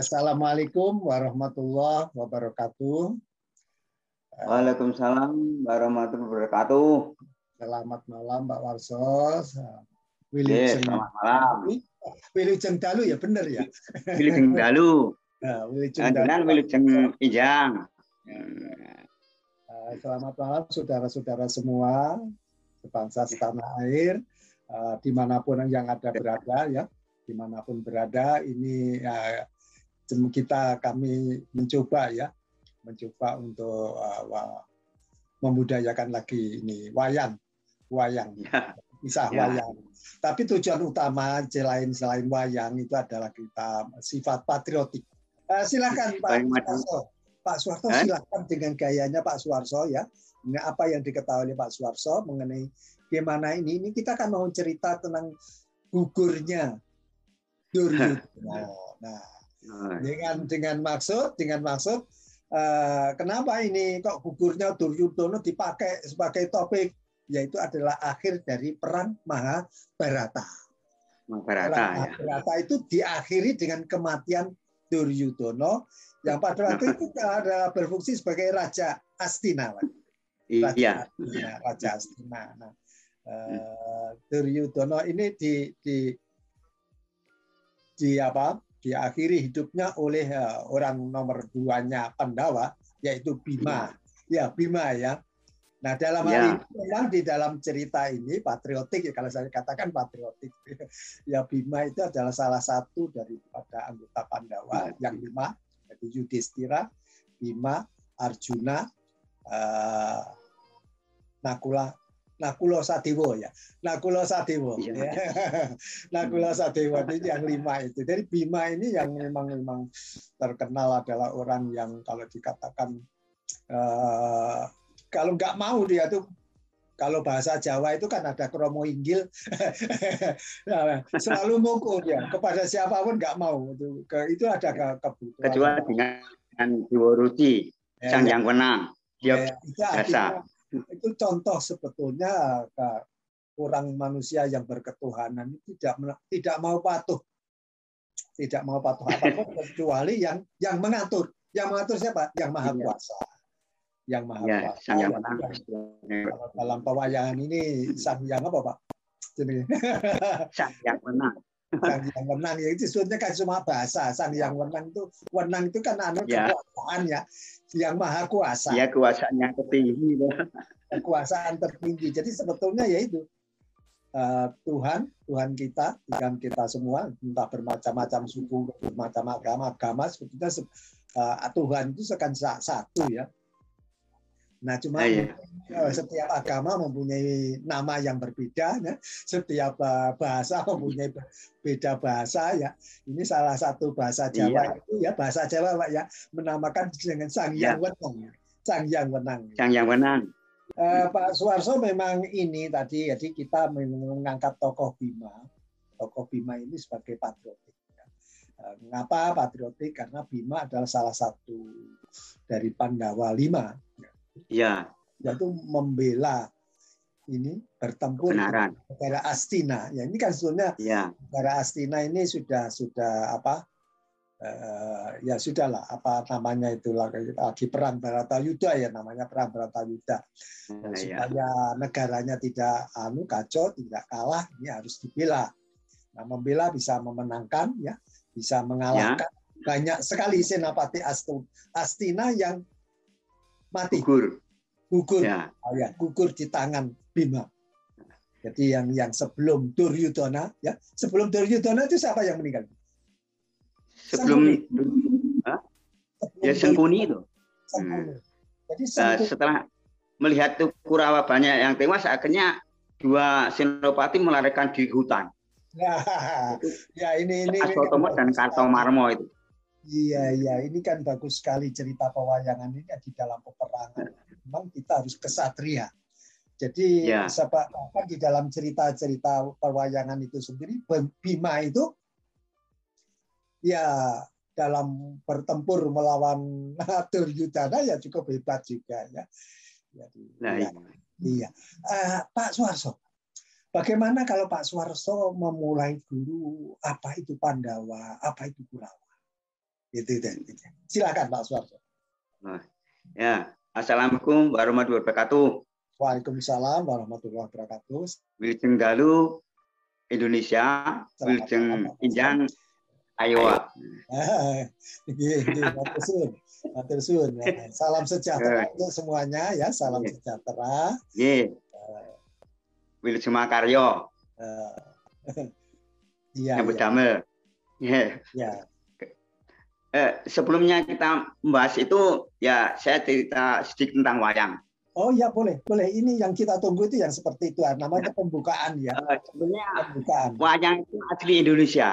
Assalamualaikum warahmatullahi wabarakatuh. Waalaikumsalam warahmatullahi wabarakatuh. Selamat malam Pak Warso. Wilujeng. selamat malam. Wilujeng Dalu ya benar ya. Wilujeng Dalu. Nah, Wilujeng Dalu. Wilujeng Ijang. Eh, selamat malam saudara-saudara semua, sebangsa setanah air, eh, di mana pun yang ada berada ya, di mana pun berada ini ya, kita kami mencoba ya mencoba untuk uh, membudayakan lagi ini wayang, wayang, ya. kisah ya. wayang. Tapi tujuan utama selain selain wayang itu adalah kita sifat patriotik. Uh, silakan Pak Suwarso. Pak Suwarso eh? silakan dengan gayanya Pak Suwarso ya. Apa yang diketahui oleh Pak Suwarso mengenai gimana ini. Ini kita akan mau cerita tentang gugurnya Duryudana. Nah, nah, dengan dengan maksud dengan maksud Eh, kenapa ini kok gugurnya Duryudono dipakai sebagai topik yaitu adalah akhir dari perang Mahabharata. Mahabharata ya. itu diakhiri dengan kematian Duryudono yang pada waktu itu ada berfungsi sebagai raja Astina. Raja iya. Astina, raja Astina. Nah, uh, Duryudono ini di di di apa? Diakhiri hidupnya oleh uh, orang nomor duanya Pandawa yaitu Bima. Ya, Bima ya. Nah, dalam hal ya. ini memang di dalam cerita ini patriotik ya kalau saya katakan patriotik. ya Bima itu adalah salah satu daripada anggota Pandawa ya. yang lima yaitu Yudhistira, Bima, Arjuna, uh, Nakula, Nakulo Sadewo ya. Nakulo Sadewo. Iya. Ya. Nakulo Sadewo ini yang lima itu. Jadi Bima ini yang memang memang terkenal adalah orang yang kalau dikatakan uh, kalau nggak mau dia tuh kalau bahasa Jawa itu kan ada kromo inggil nah, selalu mukul ya kepada siapa pun nggak mau itu itu ada kebutuhan kecuali dengan Diworuti ya, sang ya. yang menang dia ya, biasa itu contoh sebetulnya kurang manusia yang berketuhanan tidak tidak mau patuh. Tidak mau patuh apa pun kecuali yang yang mengatur. Yang mengatur siapa? Yang maha iya. kuasa. Yang maha ya, kuasa. Yang dalam pewayangan ini sang yang apa pak? Jadi, sang yang menang sang yang menang ya itu sebetulnya kan cuma bahasa. Sang yang menang itu menang itu kan anu ya. kekuasaan ya. Yang maha kuasa. Ya kekuasaan yang tertinggi. Kekuasaan tertinggi. Jadi sebetulnya yaitu uh, Tuhan Tuhan kita Tuhan kita semua entah bermacam-macam suku bermacam agama agama sebetulnya uh, Tuhan itu sekan satu ya Nah, cuma ah, iya. Eh, setiap agama mempunyai nama yang berbeda, ya. setiap eh, bahasa mempunyai beda bahasa ya. Ini salah satu bahasa Jawa iya. itu ya bahasa Jawa Pak ya menamakan dengan Sang Yang ya. Wenang. Sang Yang Wenang. Sang Yang Wenang. Uh, Pak Suwarso memang ini tadi jadi kita mengangkat tokoh Bima. Tokoh Bima ini sebagai patriotik. Ya. Uh, mengapa patriotik? Karena Bima adalah salah satu dari Pandawa lima. Ya Ya. Yaitu membela ini bertempur Benaran. negara Astina. Ya ini kan sebetulnya ya. negara Astina ini sudah sudah apa? Uh, ya sudahlah apa namanya itu lagi perang Baratayuda ya namanya perang Baratayuda nah, supaya ya. negaranya tidak anu kacau tidak kalah ini harus dibela nah membela bisa memenangkan ya bisa mengalahkan ya. banyak sekali senapati Astina yang mati. Gugur. Gugur. Ya. Oh, ya, gugur di tangan Bima. Jadi yang yang sebelum Duryudana ya, sebelum Duryudana itu siapa yang meninggal? Sebelum ya Sengkuni itu. Hmm. Jadi uh, setelah melihat tuh Kurawa banyak yang tewas, akhirnya dua Senopati melarikan di hutan. Ya, ya ini ini. Asotomo dan Kartomarmo itu. Iya, iya. Ini kan bagus sekali cerita pewayangan ini di dalam peperangan. Memang kita harus kesatria. Jadi ya. sebab di dalam cerita-cerita pewayangan itu sendiri, Bima itu ya dalam bertempur melawan Duryudana ya cukup hebat juga ya. Jadi, nah, ya, iya. Uh, Pak Suarso, bagaimana kalau Pak Suarso memulai dulu apa itu Pandawa, apa itu Kurawa? Itu deh. Silakan Pak Suwarso. Nah, ya, Assalamualaikum warahmatullahi wabarakatuh. Waalaikumsalam warahmatullahi wabarakatuh. Wilujeng dalu Indonesia, Wilujeng Injang Iowa. Salam sejahtera eh. untuk semuanya ya, salam yeah. sejahtera. Nggih. Wilujeng Makaryo. Iya. Yang damel. Iya. Ya eh, sebelumnya kita membahas itu ya saya cerita sedikit tentang wayang. Oh ya boleh, boleh. Ini yang kita tunggu itu yang seperti itu, namanya ya. pembukaan ya. Uh, sebenarnya pembukaan. wayang itu asli Indonesia.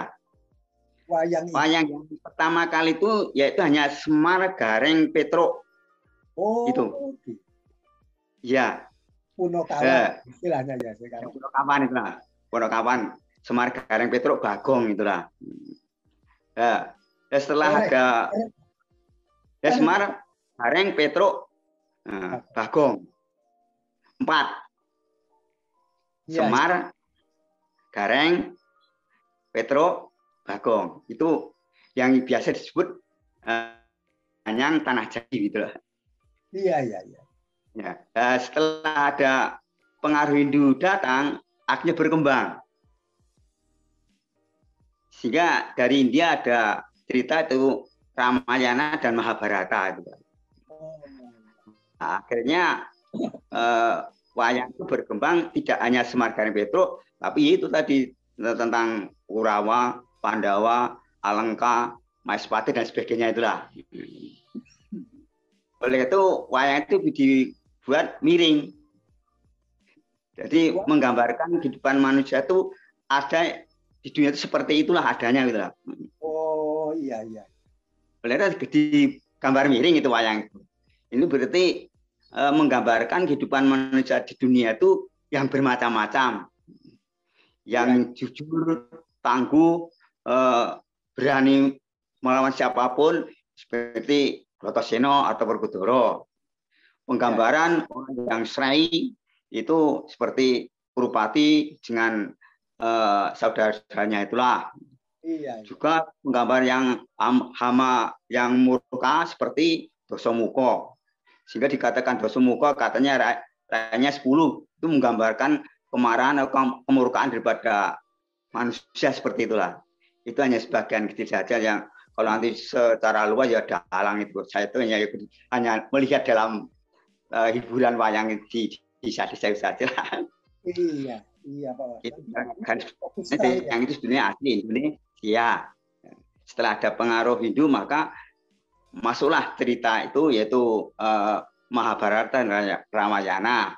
Wayang. Wayang yang pertama kali itu yaitu hanya Semar Gareng Petro. Oh. Itu. Okay. Ya. Punokawan uh, istilahnya ya sekarang. Punokawan lah. Punokawan. Semar Gareng Petro Bagong itulah. Ya. Dan setelah ada Desmar, Hareng, Petro, nah, Bagong. Empat. Ya, Semar, ya. Gareng, Petro, Bagong. Itu yang biasa disebut uh, Anyang Tanah Jadi gitu loh. Iya, iya, iya. Ya, uh, setelah ada pengaruh Hindu datang, akhirnya berkembang. Sehingga dari India ada cerita itu Ramayana dan Mahabharata itu. Nah, akhirnya eh, wayang itu berkembang tidak hanya Semar Garing Petro, tapi itu tadi tentang Kurawa, Pandawa, Alengka, Maespati dan sebagainya itulah. Oleh itu wayang itu dibuat miring. Jadi menggambarkan kehidupan manusia itu ada di dunia itu seperti itulah adanya gitu. Iya iya. Boleh di gambar miring itu wayang itu. Ini berarti e, menggambarkan kehidupan manusia di dunia itu yang bermacam-macam. Yang ya. jujur, tangguh, e, berani melawan siapa pun seperti Brotoseno atau Werkudara. Penggambaran ya. orang yang serai itu seperti Purupati dengan uh, saudara-saudaranya itulah. Iya, iya. Juga menggambar yang hama yang murka seperti dosomuko. Sehingga dikatakan dosomuko katanya rakyatnya 10 itu menggambarkan kemarahan atau kemurkaan daripada manusia seperti itulah. Itu hanya sebagian kecil saja yang kalau nanti secara luas ya dalang itu saya itu hanya hanya melihat dalam uh, hiburan wayang di di saja saja. Iya. Iya Pak. Itu kan, nanti ya. yang itu sebenarnya asli Indonesia. Setelah ada pengaruh Hindu maka masuklah cerita itu yaitu uh, Mahabharata dan Ramayana.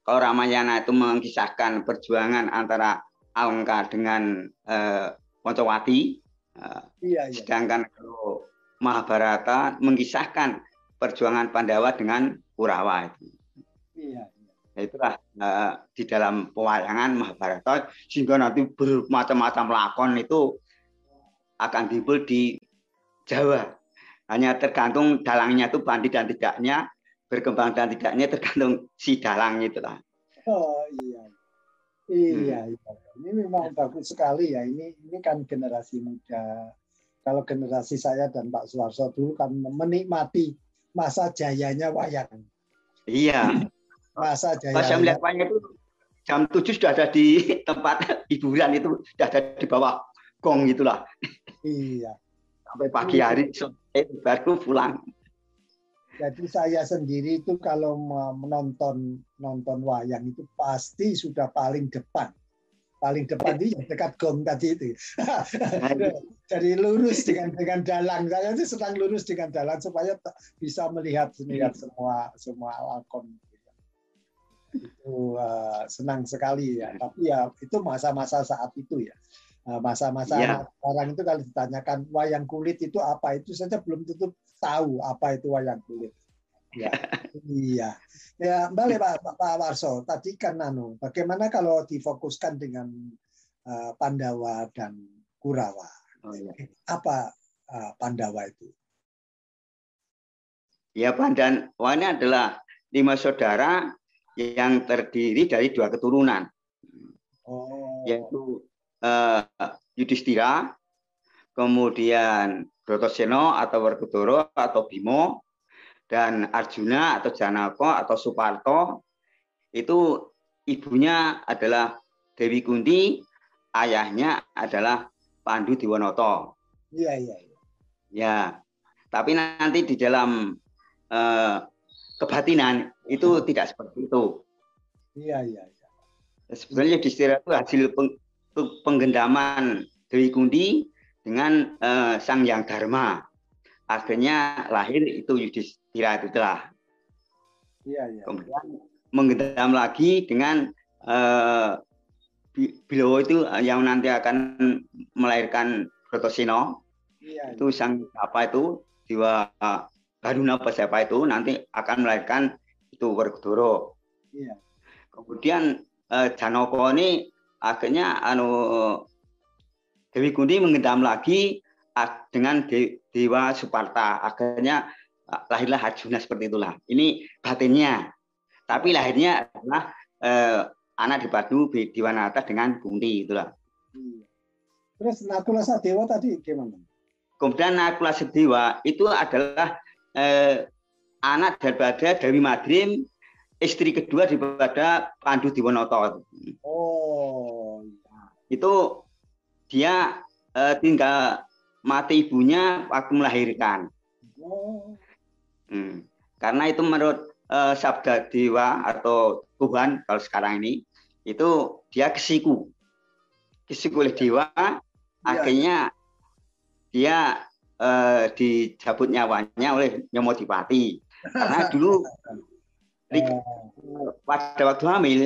Kalau Ramayana itu mengisahkan perjuangan antara Alengka dengan uh, Poncowati, uh, iya, iya. sedangkan kalau Mahabharata mengisahkan perjuangan Pandawa dengan Kurawa itu. Iya. Nah, itulah uh, di dalam pewayangan Mahabharata sehingga nanti bermacam-macam lakon itu akan timbul di Jawa. Hanya tergantung dalangnya itu pandai dan tidaknya, berkembang dan tidaknya tergantung si dalang itulah. Oh iya. Iya, hmm. iya. Ini memang bagus sekali ya. Ini ini kan generasi muda. Kalau generasi saya dan Pak Suwarso dulu kan menikmati masa jayanya wayang. Iya. Masa Jaya. Pas saya melihat wayang itu jam 7 sudah ada di tempat hiburan itu sudah ada di bawah gong gitulah. Iya. Sampai pagi hari sore baru pulang. Jadi saya sendiri itu kalau menonton nonton wayang itu pasti sudah paling depan. Paling depan itu yang dekat gong tadi itu. Jadi lurus dengan dengan dalang. Saya itu sedang lurus dengan dalang supaya bisa melihat melihat semua semua lakon itu uh, senang sekali ya. Tapi ya itu masa-masa saat itu ya. Eh, masa-masa ya. orang itu kalau ditanyakan wayang kulit itu apa itu saja belum tentu tahu apa itu wayang kulit. Ya, iya. Ya, balik Pak, Pak, Pak Warso. Tadi kan nano, bagaimana kalau difokuskan dengan uh, Pandawa dan Kurawa? Oh, ya. Apa uh, Pandawa itu? Ya, Pandawa ini adalah lima saudara yang terdiri dari dua keturunan, oh. yaitu uh, Yudhistira, kemudian Brotoseno atau Werkudara atau Bimo dan Arjuna atau Janako atau Suparto itu ibunya adalah Dewi Kunti, ayahnya adalah Pandu Diwonoto. Iya, iya, iya. Ya. Tapi nanti di dalam eh, kebatinan itu tidak seperti itu. Iya, iya, iya. Sebenarnya di itu hasil peng, penggendaman Dewi Kunti dengan uh, Sang Yang Dharma. Akhirnya lahir itu Yudhistira itu telah. Iya, iya. Kemudian menggendam lagi dengan uh, Bilowo itu yang nanti akan melahirkan Brotosino. Iya, itu iya. sang apa itu jiwa Haruna apa siapa itu nanti akan melahirkan itu Werkudara. Iya. Kemudian Janoko ini akhirnya anu Dewi Kunti mengendam lagi dengan Dewa Suparta. Akhirnya lahirlah Arjuna seperti itulah. Ini batinnya. Tapi lahirnya adalah eh, anak di Padu Diwanata dengan Kunti itulah. Iya. Terus Nakula Sadewa tadi gimana? Kemudian Nakula Sadewa itu adalah eh, anak daripada Dewi Madrim, istri kedua daripada Pandu Diwonoto. Oh. Itu dia uh, tinggal mati ibunya waktu melahirkan. Oh. Hmm. Karena itu menurut uh, sabda dewa atau Tuhan kalau sekarang ini itu dia kesiku, kesiku oleh dewa, ya. akhirnya dia uh, dicabut nyawanya oleh Nyomodipati. Karena dulu pada waktu hamil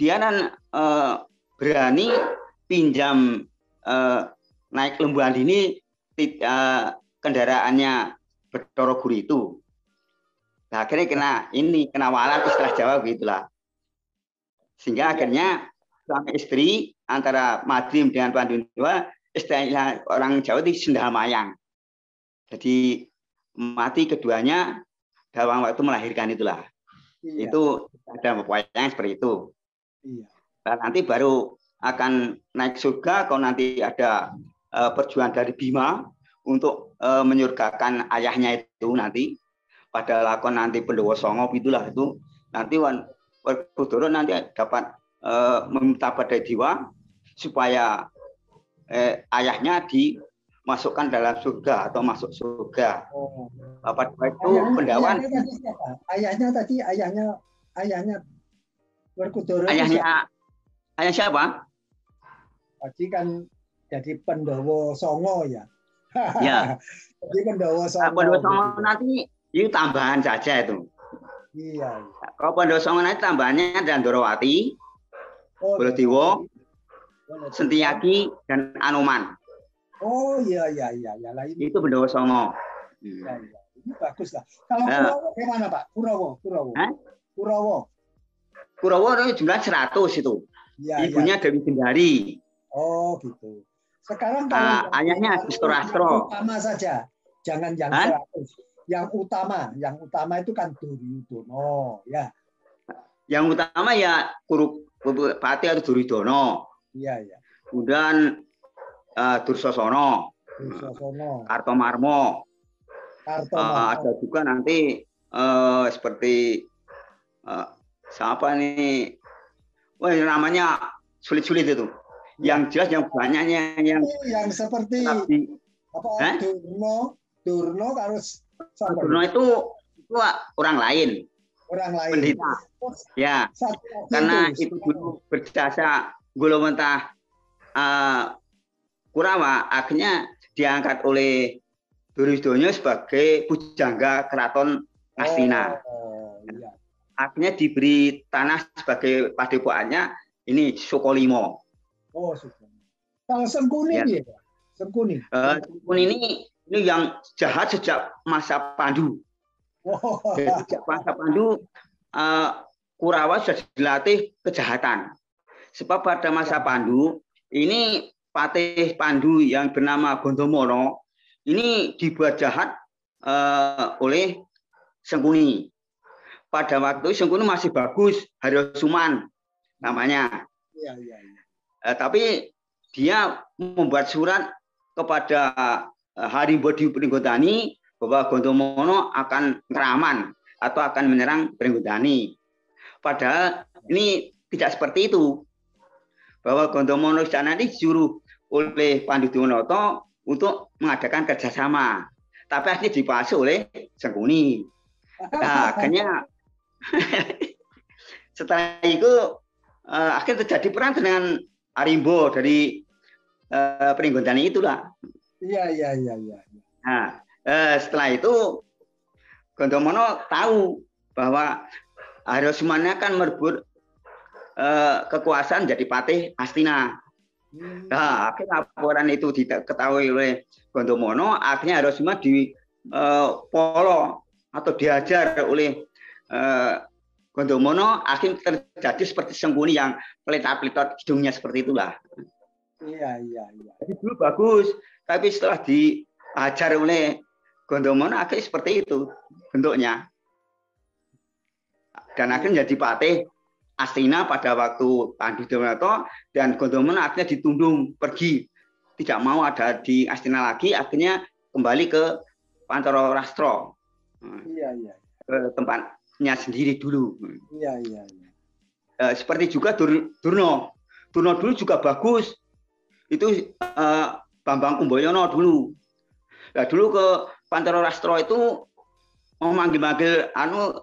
dia kan uh, berani pinjam uh, naik lembuan ini uh, kendaraannya Betoro Guru itu. Nah, akhirnya kena ini kena walat istilah Jawa gitulah. Sehingga akhirnya suami istri antara Madrim dengan Pandunwa istilah orang Jawa itu sendal mayang. Jadi mati keduanya dalam waktu melahirkan itulah. Iya. Itu ada yang seperti itu. Iya. Dan nanti baru akan naik surga kalau nanti ada uh, perjuangan dari Bima untuk uh, menyurgakan ayahnya itu nanti pada lakon nanti Pendowo Songo itulah itu nanti Wan Werkudara nanti dapat uh, meminta pada Dewa supaya eh, ayahnya dimasukkan dalam surga atau masuk surga. Oh. Pada itu ayahnya, pendawan ayahnya tadi ayahnya ayahnya Werkudara ayahnya ayah siapa? Tadi kan jadi Pendowo Songo ya. Ya. jadi Pendowo Songo. Nah, Pendowo Songo nanti itu tambahan saja itu. Iya. Kalau Pendowo Songo nanti tambahannya ada Dorowati, oh, Bolodewo, Sentiaki, dan Anoman. Oh iya iya iya. Ya, lain. Itu Pendowo Songo. Hmm. Ya. Ini bagus lah. Kalau ya. Kurawo gimana Pak? Kurawo, Kurawo. Hah? Kurawo. Kurawo jumlah 100 itu. Ya, Ibunya ya. Dewi Gendari. Oh gitu. Sekarang kalau uh, ayahnya Astro Astro. Utama saja, jangan yang Hah? Yang utama, yang utama itu kan Duryudono, ya. Yang utama ya Kuru Pati atau Duryudono. Iya, iya. Kemudian uh, Dursosono. Dursosono. Kartomarmo. Uh, ada juga nanti uh, seperti uh, siapa nih? Wah, namanya sulit-sulit itu yang jelas yang banyaknya yang yang seperti tapi, apa eh? Durno Durno harus Durno itu itu orang lain orang lain pendeta ya Satu karena itu, itu dulu berjasa Gulawentah uh, Kurawa akhirnya diangkat oleh Duryudono sebagai pujangga keraton Astina. Oh, iya. Akhirnya diberi tanah sebagai padepokannya ini Sukolimo. Oh, Sukuni. Kalau Sengkuni ya. ya Sengkuni. Uh, Sengkuni ini ini yang jahat sejak masa Pandu. Oh. sejak masa Pandu uh, Kurawa sudah dilatih kejahatan. Sebab pada masa Pandu ini Patih Pandu yang bernama Gondomono ini dibuat jahat uh, oleh Sengkuni. Pada waktu Sengkuni masih bagus, Haryo Suman namanya. Iya, iya, iya. Eh, tapi dia membuat surat kepada Harimbo di Pringgotani bahwa Gondomono akan ngeraman atau akan menyerang Pringgotani. Padahal ini tidak seperti itu. Bahwa Gondomono sana ini disuruh oleh Pandu Dionoto untuk mengadakan kerjasama. Tapi akhirnya dipasuk oleh Sengkuni. Nah, akhirnya setelah itu uh, akhirnya terjadi perang dengan Arimbo dari uh, Pringgondani itulah. Iya, iya, iya, iya. Nah, uh, setelah itu Gondomono tahu bahwa Harusmanya kan merebut uh, kekuasaan jadi patih Astina. Hmm. Nah, akhirnya laporan itu diketahui oleh Gondomono, akhirnya Harusma di uh, polo atau diajar oleh uh, Gondomono, akhirnya terjadi seperti Sengkuni yang peletot-peletot hidungnya seperti itulah. Iya, iya, iya. Jadi dulu bagus, tapi setelah diajar oleh Gondomono, akhirnya seperti itu bentuknya. Dan akhirnya jadi patih Astina pada waktu Pandu Dewanto dan Gondomono akhirnya ditundung pergi. Tidak mau ada di Astina lagi akhirnya kembali ke Pantoro Rastro. Iya iya. Ke tempatnya sendiri dulu. Iya iya, iya. Eh, seperti juga Dur, Durno Durno dulu juga bagus. Itu eh, Bambang Kumboyono dulu. Nah, dulu ke Pantoro Rastro itu mau manggil-manggil anu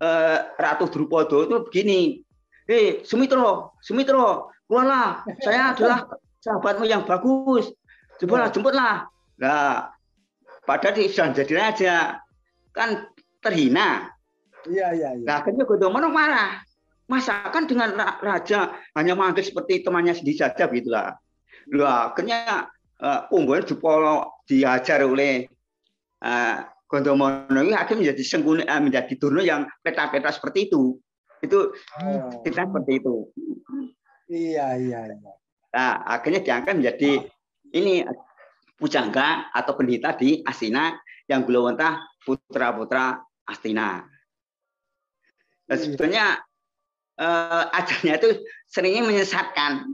eh, Ratu Drupodo itu begini hei Sumitro, Sumitro, keluarlah, saya adalah sahabatmu yang bagus, cobalah jemputlah. Nah, pada di sudah jadi raja, kan terhina. Iya, iya, iya. Nah, akhirnya Gondomono marah. Masa kan dengan raja hanya manggil seperti temannya sendiri saja begitulah. Lah, akhirnya uh, Ungguan Jepolo diajar oleh uh, Gondomono ini akhirnya menjadi sengkuni, uh, menjadi Durno yang peta-peta seperti itu. Itu oh. kita seperti itu. Iya, iya, iya. Nah, akhirnya diangkat menjadi ini pujangga atau pendeta di Astina yang Gulawanta putra-putra Astina. Nah, iya. sebetulnya eh, ajarnya itu seringnya menyesatkan.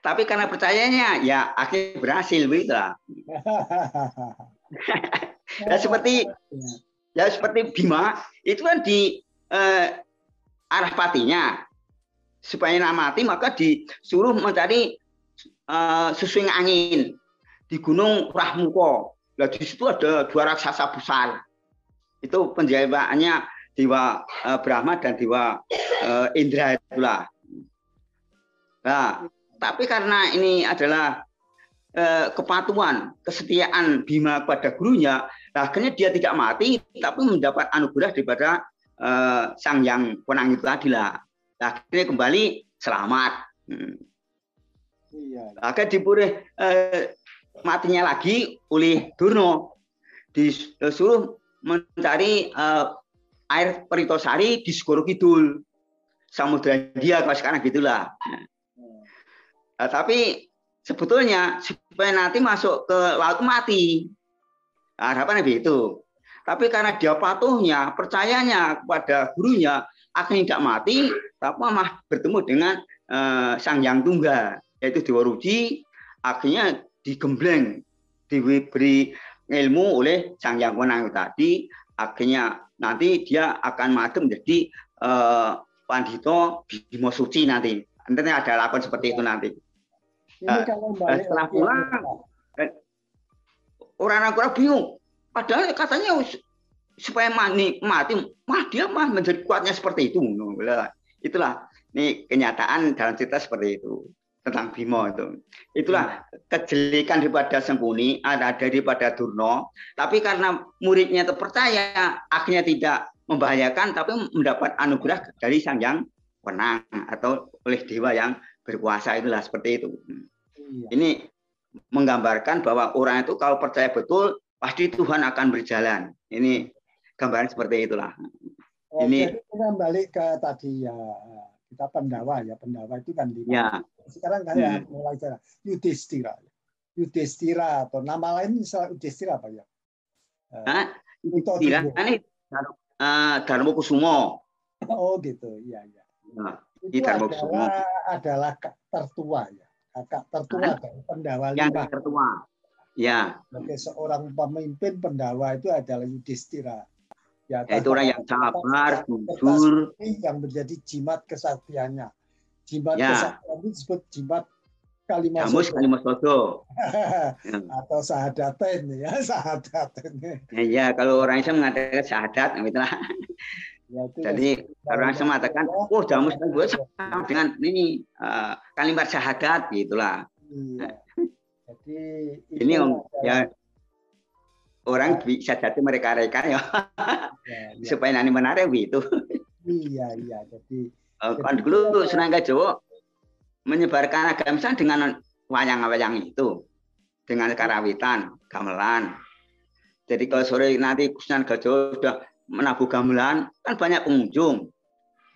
Tapi karena percayanya ya akhirnya berhasil begitu lah. ya seperti ya seperti Bima itu kan di eh, arah patinya supaya nak mati maka disuruh mencari uh, sesuing angin di Gunung Rahmuko. Nah, di situ ada dua raksasa besar. Itu penjayaannya Dewa uh, Brahma dan Dewa uh, Indra itulah. Nah, tapi karena ini adalah uh, kepatuhan, kesetiaan Bima kepada gurunya, akhirnya dia tidak mati, tapi mendapat anugerah daripada uh, sang yang penang itu tadi lah. Akhirnya kembali selamat. Hmm. Iya. Akhirnya dipurih uh, matinya lagi oleh Durno. Disuruh mencari uh, air peritosari di Segoro Kidul. Samudra India kalau sekarang gitulah. Nah, tapi sebetulnya supaya nanti masuk ke laut mati. Harapannya begitu. Tapi karena dia patuhnya, percayanya kepada gurunya, akhirnya tidak mati, tapi malah bertemu dengan uh, sang yang tunggal, yaitu Dewa Ruci, akhirnya digembleng, diberi ilmu oleh sang yang menang tadi, akhirnya nanti dia akan maju menjadi uh, Pandito Bimo Suci nanti. Nanti ada lakon seperti itu nanti. Ini kalau setelah pulang, orang-orang bingung Padahal katanya supaya mati, mati, mah dia mah menjadi kuatnya seperti itu. Itulah ini kenyataan dalam cerita seperti itu tentang Bimo itu. Itulah kejelikan daripada Sengkuni, ada daripada Durno. Tapi karena muridnya terpercaya, akhirnya tidak membahayakan, tapi mendapat anugerah dari sang yang penang atau oleh dewa yang berkuasa itulah seperti itu. Iya. Ini menggambarkan bahwa orang itu kalau percaya betul pasti Tuhan akan berjalan. Ini gambaran seperti itulah. Oh, ini jadi kita balik ke tadi ya kita pendawa ya pendawa itu kan di ya. sekarang kan ya mulai cara Yudhistira. Yudhistira atau nama lain misalnya Yudhistira apa ya? Nah, Yudhistira ini? Uh, Dharma Kusumo oh gitu. Iya iya. Nah, itu adalah adalah tertua ya. Kakak tertua dari pendawa yang lima. tertua Ya. Sebagai seorang pemimpin pendawa itu adalah Yudhistira. Ya, ya itu orang yang sabar, jujur. Yang menjadi jimat kesaktiannya. Jimat ya. kesaktian itu disebut jimat kalimat Jamus kalimat sodo. Atau sahadaten ya, sahadaten. Ya, ya, kalau orang Islam mengatakan sahadat, gitu lah. Ya, Jadi orang Islam mengatakan, oh jamus kan sama dengan ini uh, kalimat syahadat, gitulah. Iya. Jadi ini om, ya orang bisa jadi mereka reka ya, ya, ya. supaya nanti menarik gitu. Iya iya jadi. Kan dulu senang Jawa menyebarkan agama Islam dengan wayang-wayang itu, dengan karawitan, gamelan. Jadi kalau sore nanti Sunan Gajah sudah menabuh gamelan, kan banyak pengunjung.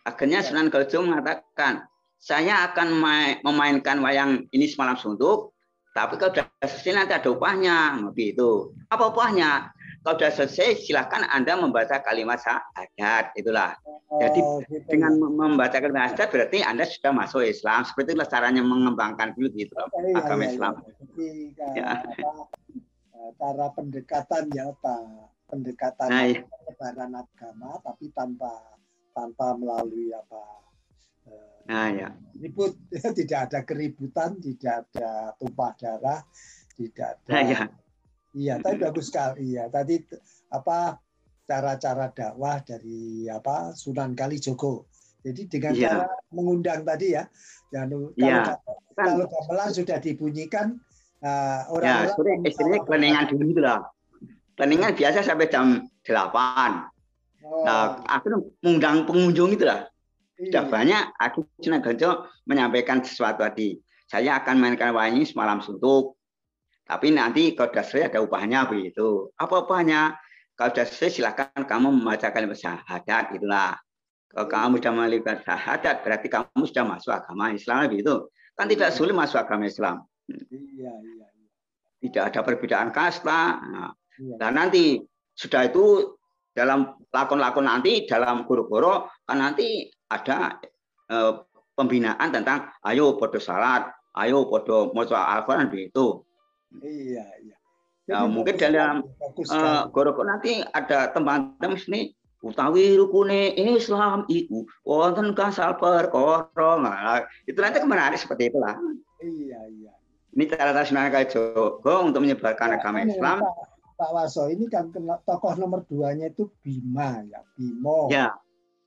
Akhirnya ya. Sunan Gajah mengatakan, saya akan memainkan wayang ini semalam suntuk, tapi kalau sudah selesai nanti ada upahnya, begitu. Apa upahnya? Kalau sudah selesai, silahkan Anda membaca kalimat syahadat. Itulah. Jadi oh, gitu. dengan membaca kalimat syahadat berarti Anda sudah masuk Islam. Seperti itulah caranya mengembangkan dulu gitu iya, agama iya, Islam. Jadi, ya. cara pendekatan ya Pak. Pendekatan nah, iya. agama tapi tanpa tanpa melalui apa eh, Nah, ya. Ribut, tidak ada keributan, tidak ada tumpah darah, tidak ada. Nah, ya Iya, tapi bagus sekali. Iya, tadi apa cara-cara dakwah dari apa Sunan Kalijogo. Jadi dengan ya. cara mengundang tadi ya, ya kalau ya. kalau gamelan sudah dibunyikan uh, orang ya, orang istilahnya keningan dulu gitu lah. Keningan biasa sampai jam 8. Oh. Nah, aku mengundang pengunjung itu lah. Sudah iya. banyak aku Kalijogo menyampaikan sesuatu tadi. Saya akan mainkan wayang semalam suntuk tapi nanti kalau sudah selesai ada upahnya begitu. Apa upahnya? Kalau sudah selesai silakan kamu membaca kalimat syahadat itulah. Kalau kamu sudah melakukan syahadat berarti kamu sudah masuk agama Islam begitu. Kan tidak iya. sulit masuk agama Islam. Iya, iya, iya. Tidak ada perbedaan kasta. Nah, iya. Dan nanti sudah itu dalam lakon-lakon nanti dalam guru-guru kan nanti ada eh, pembinaan tentang ayo podo salat, ayo podo moco Al-Quran begitu. Iya, iya. Nah, mungkin dalam uh, nanti ada teman-teman sini utawi rukune Islam itu wonten kasal perkara. Nah, itu nanti menarik seperti itulah. Iya, iya. Ini cara nasional Jogo untuk menyebarkan ya, agama Islam. Pak, Pak Waso ini kan tokoh nomor duanya itu Bima ya, Bimo. Ya.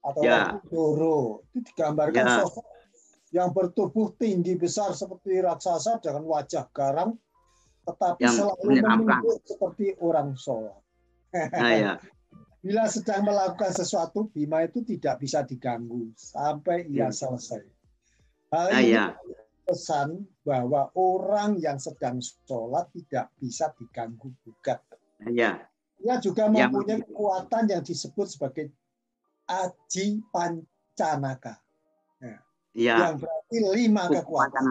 Atau ya. Doro. Itu digambarkan ya. sosok yang bertubuh tinggi besar seperti raksasa dengan wajah garang tetapi yang selalu menunjuk seperti orang sholat. Nah, ya. Bila sedang melakukan sesuatu, Bima itu tidak bisa diganggu sampai ia hmm. selesai. Hal nah, ini ya. pesan bahwa orang yang sedang sholat tidak bisa diganggu gugat. Nah, ya. Ia juga ya, mempunyai ya. kekuatan yang disebut sebagai aji pancanaka. Nah, ya. Yang berarti lima kekuatan.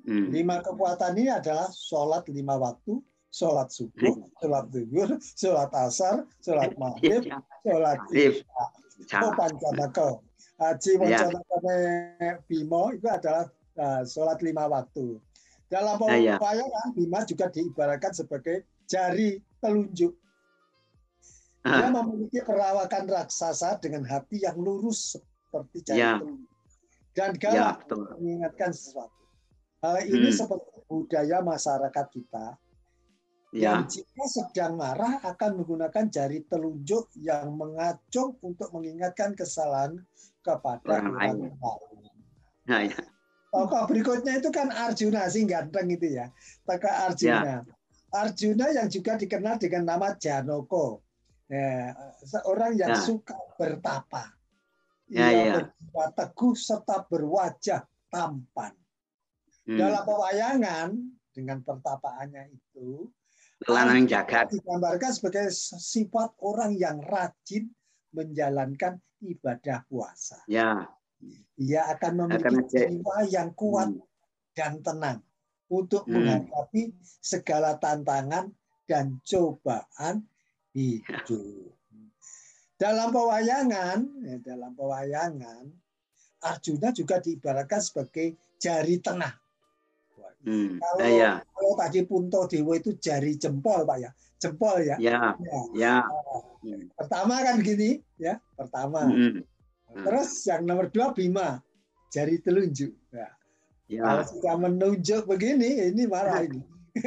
Hmm. Lima kekuatan ini adalah sholat lima waktu, sholat subuh, sholat zuhur, sholat asar, sholat maghrib, iya. sholat isya. Oh pancanaka. Haji pancanaka Bimo itu adalah uh, sholat lima waktu. Dalam ya, ya. Bima juga diibaratkan sebagai jari telunjuk. Dia memiliki perawakan raksasa dengan hati yang lurus seperti jari ya. Dan galak ya, mengingatkan sesuatu. Hal ini hmm. seperti budaya masyarakat kita ya. yang jika sedang marah akan menggunakan jari telunjuk yang mengacung untuk mengingatkan kesalahan kepada orang lain. Nah, ya. Tokoh berikutnya itu kan Arjuna sih ganteng itu ya. Tokoh Arjuna. Ya. Arjuna yang juga dikenal dengan nama Janoko. Ya, seorang yang ya. suka bertapa. Ya, Ia ya. teguh serta berwajah tampan. Hmm. Dalam pewayangan dengan pertapaannya itu lanang jagat digambarkan sebagai sifat orang yang rajin menjalankan ibadah puasa. Ya. Ia akan memiliki jiwa yang kuat hmm. dan tenang untuk hmm. menghadapi segala tantangan dan cobaan hidup. Dalam pewayangan, ya, dalam pewayangan, Arjuna juga diibaratkan sebagai jari tengah Hmm. Kalau, ya. kalau tadi Punto Dewo itu jari jempol Pak ya, jempol ya. Ya. Ya. ya. Pertama kan gini ya, pertama. Hmm. Terus yang nomor dua Bima, jari telunjuk. Ya. ya. Kalau sudah menunjuk begini, ini marah ini.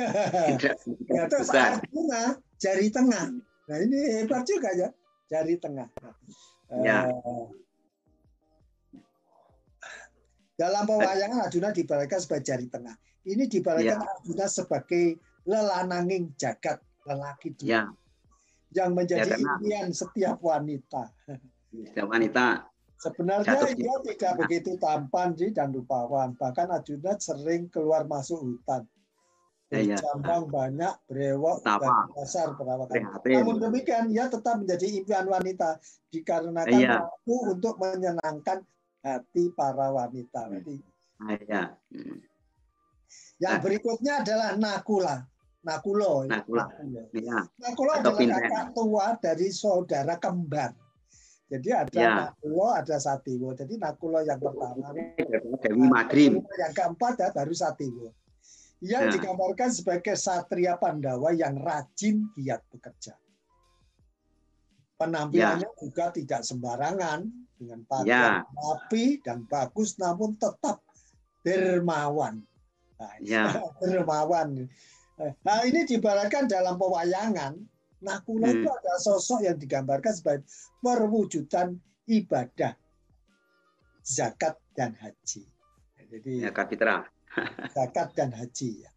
ya, terus Arjuna jari tengah. Nah ini hebat juga ya, jari tengah. Ya. Uh, dalam pewayangan Arjuna dibalikkan sebagai jari tengah. Ini dibalikkan ya. Arjuna sebagai lelananging jagat lelaki Ya. Yang menjadi ya, impian setiap wanita. Setiap wanita. Sebenarnya dia tidak begitu tampan sih dan rupawan. Bahkan Arjuna sering keluar masuk hutan. Ya, Bercambang ya. banyak, brewok, dan dasar perawakan. Namun demikian, ia tetap menjadi impian wanita dikarenakan ya. mampu untuk menyenangkan hati para wanita. Jadi, ya. Yang berikutnya adalah Nakula. Nakulo. Nakula. Ya. Nakulo adalah kakak tua dari saudara kembar. Jadi ada ya. Nakulo, ada Satiwo. Jadi Nakulo yang pertama. Dewi Madrim. Yang keempat ya, baru Satiwo. Yang ya. digambarkan sebagai satria Pandawa yang rajin giat bekerja. Penampilannya ya. juga tidak sembarangan dengan pakaian ya. rapi dan bagus, namun tetap dermawan. Nah, ya. dermawan. Nah ini dibaratkan dalam pewayangan. Nakula hmm. itu ada sosok yang digambarkan sebagai perwujudan ibadah zakat dan haji. Jadi zakat fitrah. Zakat dan haji ya.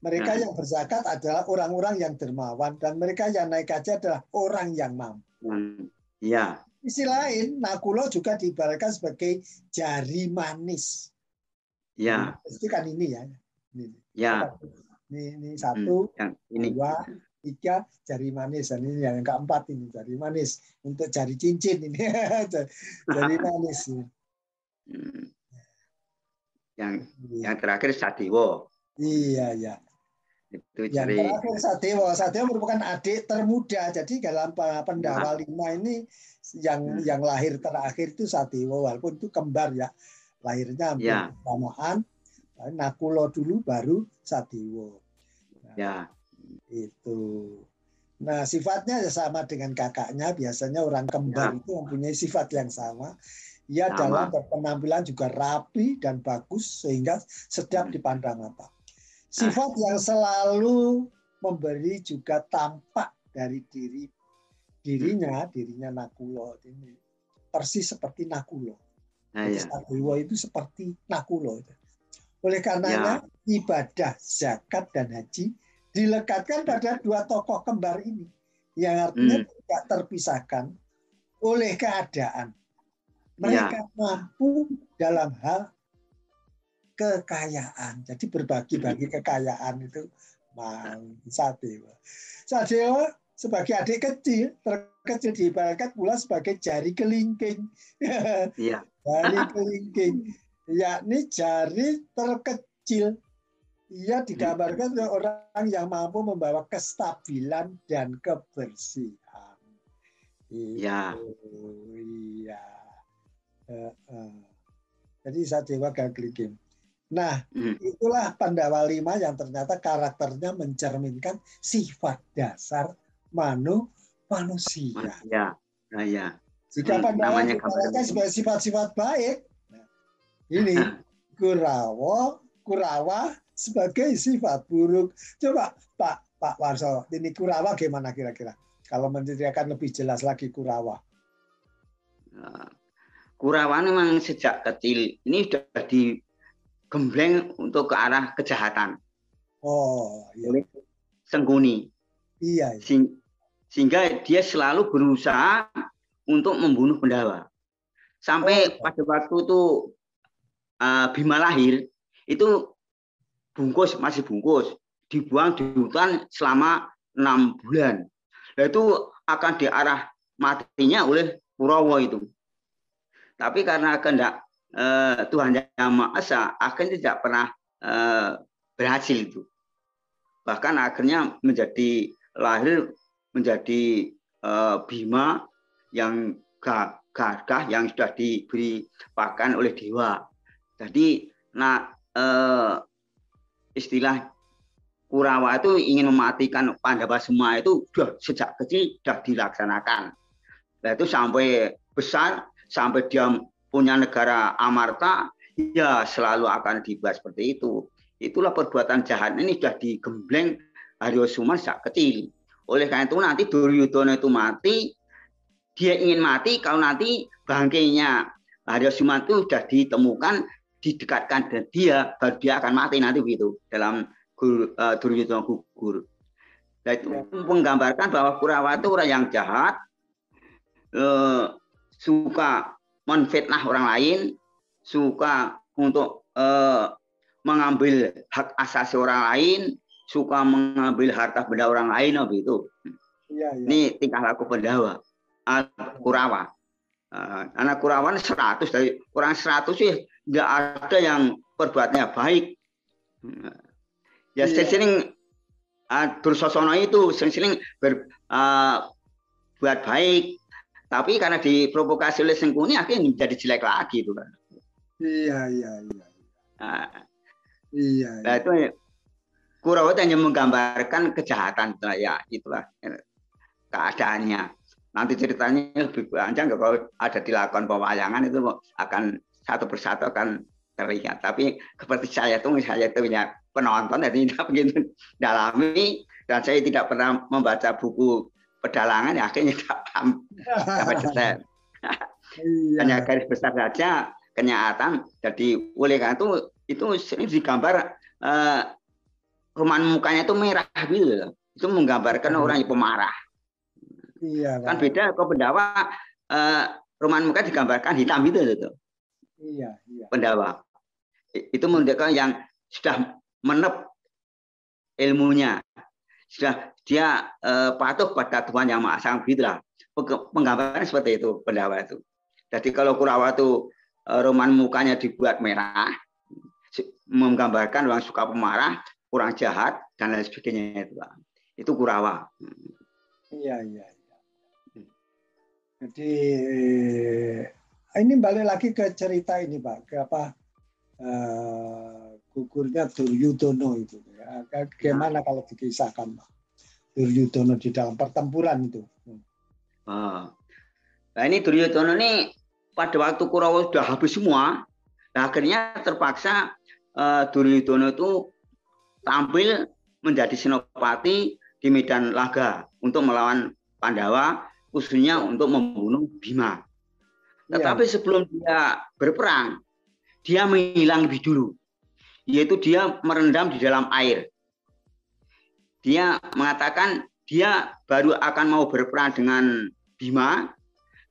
Mereka nah. yang berzakat adalah orang-orang yang dermawan dan mereka yang naik haji adalah orang yang mampu. Hmm. Ya. Isi lain, Nakulo juga diibaratkan sebagai jari manis. Ya. Itu kan ini ya. Ini. Ya. Ini, ini satu, hmm, ini. dua, tiga, jari manis. Dan ini yang keempat ini jari manis untuk jari cincin ini jari manis. Hmm. Yang iya. yang terakhir Sadiwo. Iya ya. Itu yang jari... terakhir Sadewo. Sadewo merupakan adik termuda. Jadi dalam pendawa nah. lima ini yang hmm. yang lahir terakhir itu Sadewo walaupun itu kembar ya. Lahirnya hampir ya. Nakulo dulu baru Sadewo. Nah, ya. Itu. Nah, sifatnya ya sama dengan kakaknya. Biasanya orang kembar ya. itu mempunyai sifat yang sama. Ia dalam berpenampilan juga rapi dan bagus sehingga sedap dipandang mata. Sifat yang selalu memberi juga tampak dari diri dirinya, dirinya Nakulo ini persis seperti Nakulo. Nah, ya. itu seperti Nakulo. Oleh karenanya ya. ibadah zakat dan haji dilekatkan pada dua tokoh kembar ini yang artinya hmm. tidak terpisahkan oleh keadaan. Mereka ya. mampu dalam hal kekayaan. Jadi berbagi-bagi kekayaan itu mau Sadewa. Sadewa sebagai adik kecil, terkecil diibaratkan pula sebagai jari kelingking. Iya. jari kelingking yakni jari terkecil. Ia digambarkan oleh orang yang mampu membawa kestabilan dan kebersihan. Iya. Uh, uh. Jadi saya dewa gagligim. Nah, hmm. itulah Pandawa lima yang ternyata karakternya mencerminkan sifat dasar manu manusia. Ya, nah, ya. Jika Pandawa dikatakan sebagai sifat-sifat baik, ini Kurawa, Kurawa sebagai sifat buruk. Coba Pak Pak Warso, ini Kurawa gimana kira-kira? Kalau menceritakan lebih jelas lagi Kurawa. Nah, Kurawa memang sejak kecil ini sudah digembleng untuk ke arah kejahatan. Oh, iya. Sengguni. Iya. iya. Sehingga dia selalu berusaha untuk membunuh Pendawa. Sampai oh. pada waktu itu uh, Bima lahir itu bungkus masih bungkus dibuang di hutan selama enam bulan. Nah, itu akan diarah matinya oleh Kurawa itu. Tapi karena kehendak uh, Tuhan yang Maha Esa, akhirnya tidak pernah uh, berhasil itu. Bahkan akhirnya menjadi lahir menjadi uh, Bima yang gagah yang sudah diberi pakan oleh dewa. Jadi nah eh, istilah Kurawa itu ingin mematikan Pandawa semua itu sudah sejak kecil sudah dilaksanakan. Nah itu sampai besar, sampai dia punya negara Amarta, ya selalu akan dibuat seperti itu. Itulah perbuatan jahat ini sudah digembleng Haryo Suma sejak kecil. Oleh karena itu nanti Duryudono itu mati, dia ingin mati kalau nanti bangkainya Haryo Suma itu sudah ditemukan, didekatkan dan dia, baru dia akan mati nanti begitu dalam uh, Duryudana gugur. Nah, itu menggambarkan bahwa Kurawa itu orang yang jahat, uh, suka menfitnah orang lain, suka untuk uh, mengambil hak asasi orang lain, suka mengambil harta benda orang lain, begitu. Ya, ya. Ini tingkah laku pendawa, Kurawa. Uh, anak Kurawan 100 dari orang 100 sih nggak ada yang perbuatnya baik. Ya iya. sering uh, bersosono itu sering-sering ber, uh, buat baik, tapi karena diprovokasi oleh Sengkuni akhirnya menjadi jelek lagi itu kan. Iya iya iya. Nah, iya. Nah itu Kurawa hanya menggambarkan kejahatan ya itulah keadaannya. Nanti ceritanya lebih panjang kalau ada dilakukan pewayangan itu akan satu persatu akan terlihat. Tapi seperti saya tuh saya itu punya penonton jadi tidak begitu dalami dan saya tidak pernah membaca buku pedalangan ya akhirnya tidak paham sampai detail. Iya. Hanya garis besar saja kenyataan. Jadi oleh karena itu itu sering digambar uh, rumah mukanya itu merah gitu. Itu menggambarkan hmm. orang yang pemarah. Iya. Kan beda kalau pendawa uh, rumah muka digambarkan hitam gitu gitu. Iya, iya. Pendawa. Itu menunjukkan yang sudah menep ilmunya sudah dia eh, patuh pada Tuhan yang Maha Esa gitulah penggambaran seperti itu pendawa itu jadi kalau Kurawa itu eh, roman mukanya dibuat merah menggambarkan orang suka pemarah kurang jahat dan lain sebagainya itu itu Kurawa iya iya, iya. jadi ini balik lagi ke cerita ini pak ke apa uh, gugurnya Duryudono itu. Ya. Bagaimana kalau dikisahkan Pak? Duryudono di dalam pertempuran itu. Ah. Nah ini Duryudono ini pada waktu Kurawa sudah habis semua, nah akhirnya terpaksa uh, Duryudono itu tampil menjadi senopati di medan laga untuk melawan Pandawa, khususnya untuk membunuh Bima. Iya. Tetapi ya. sebelum dia berperang, dia menghilang lebih dulu yaitu dia merendam di dalam air. Dia mengatakan dia baru akan mau berperang dengan Bima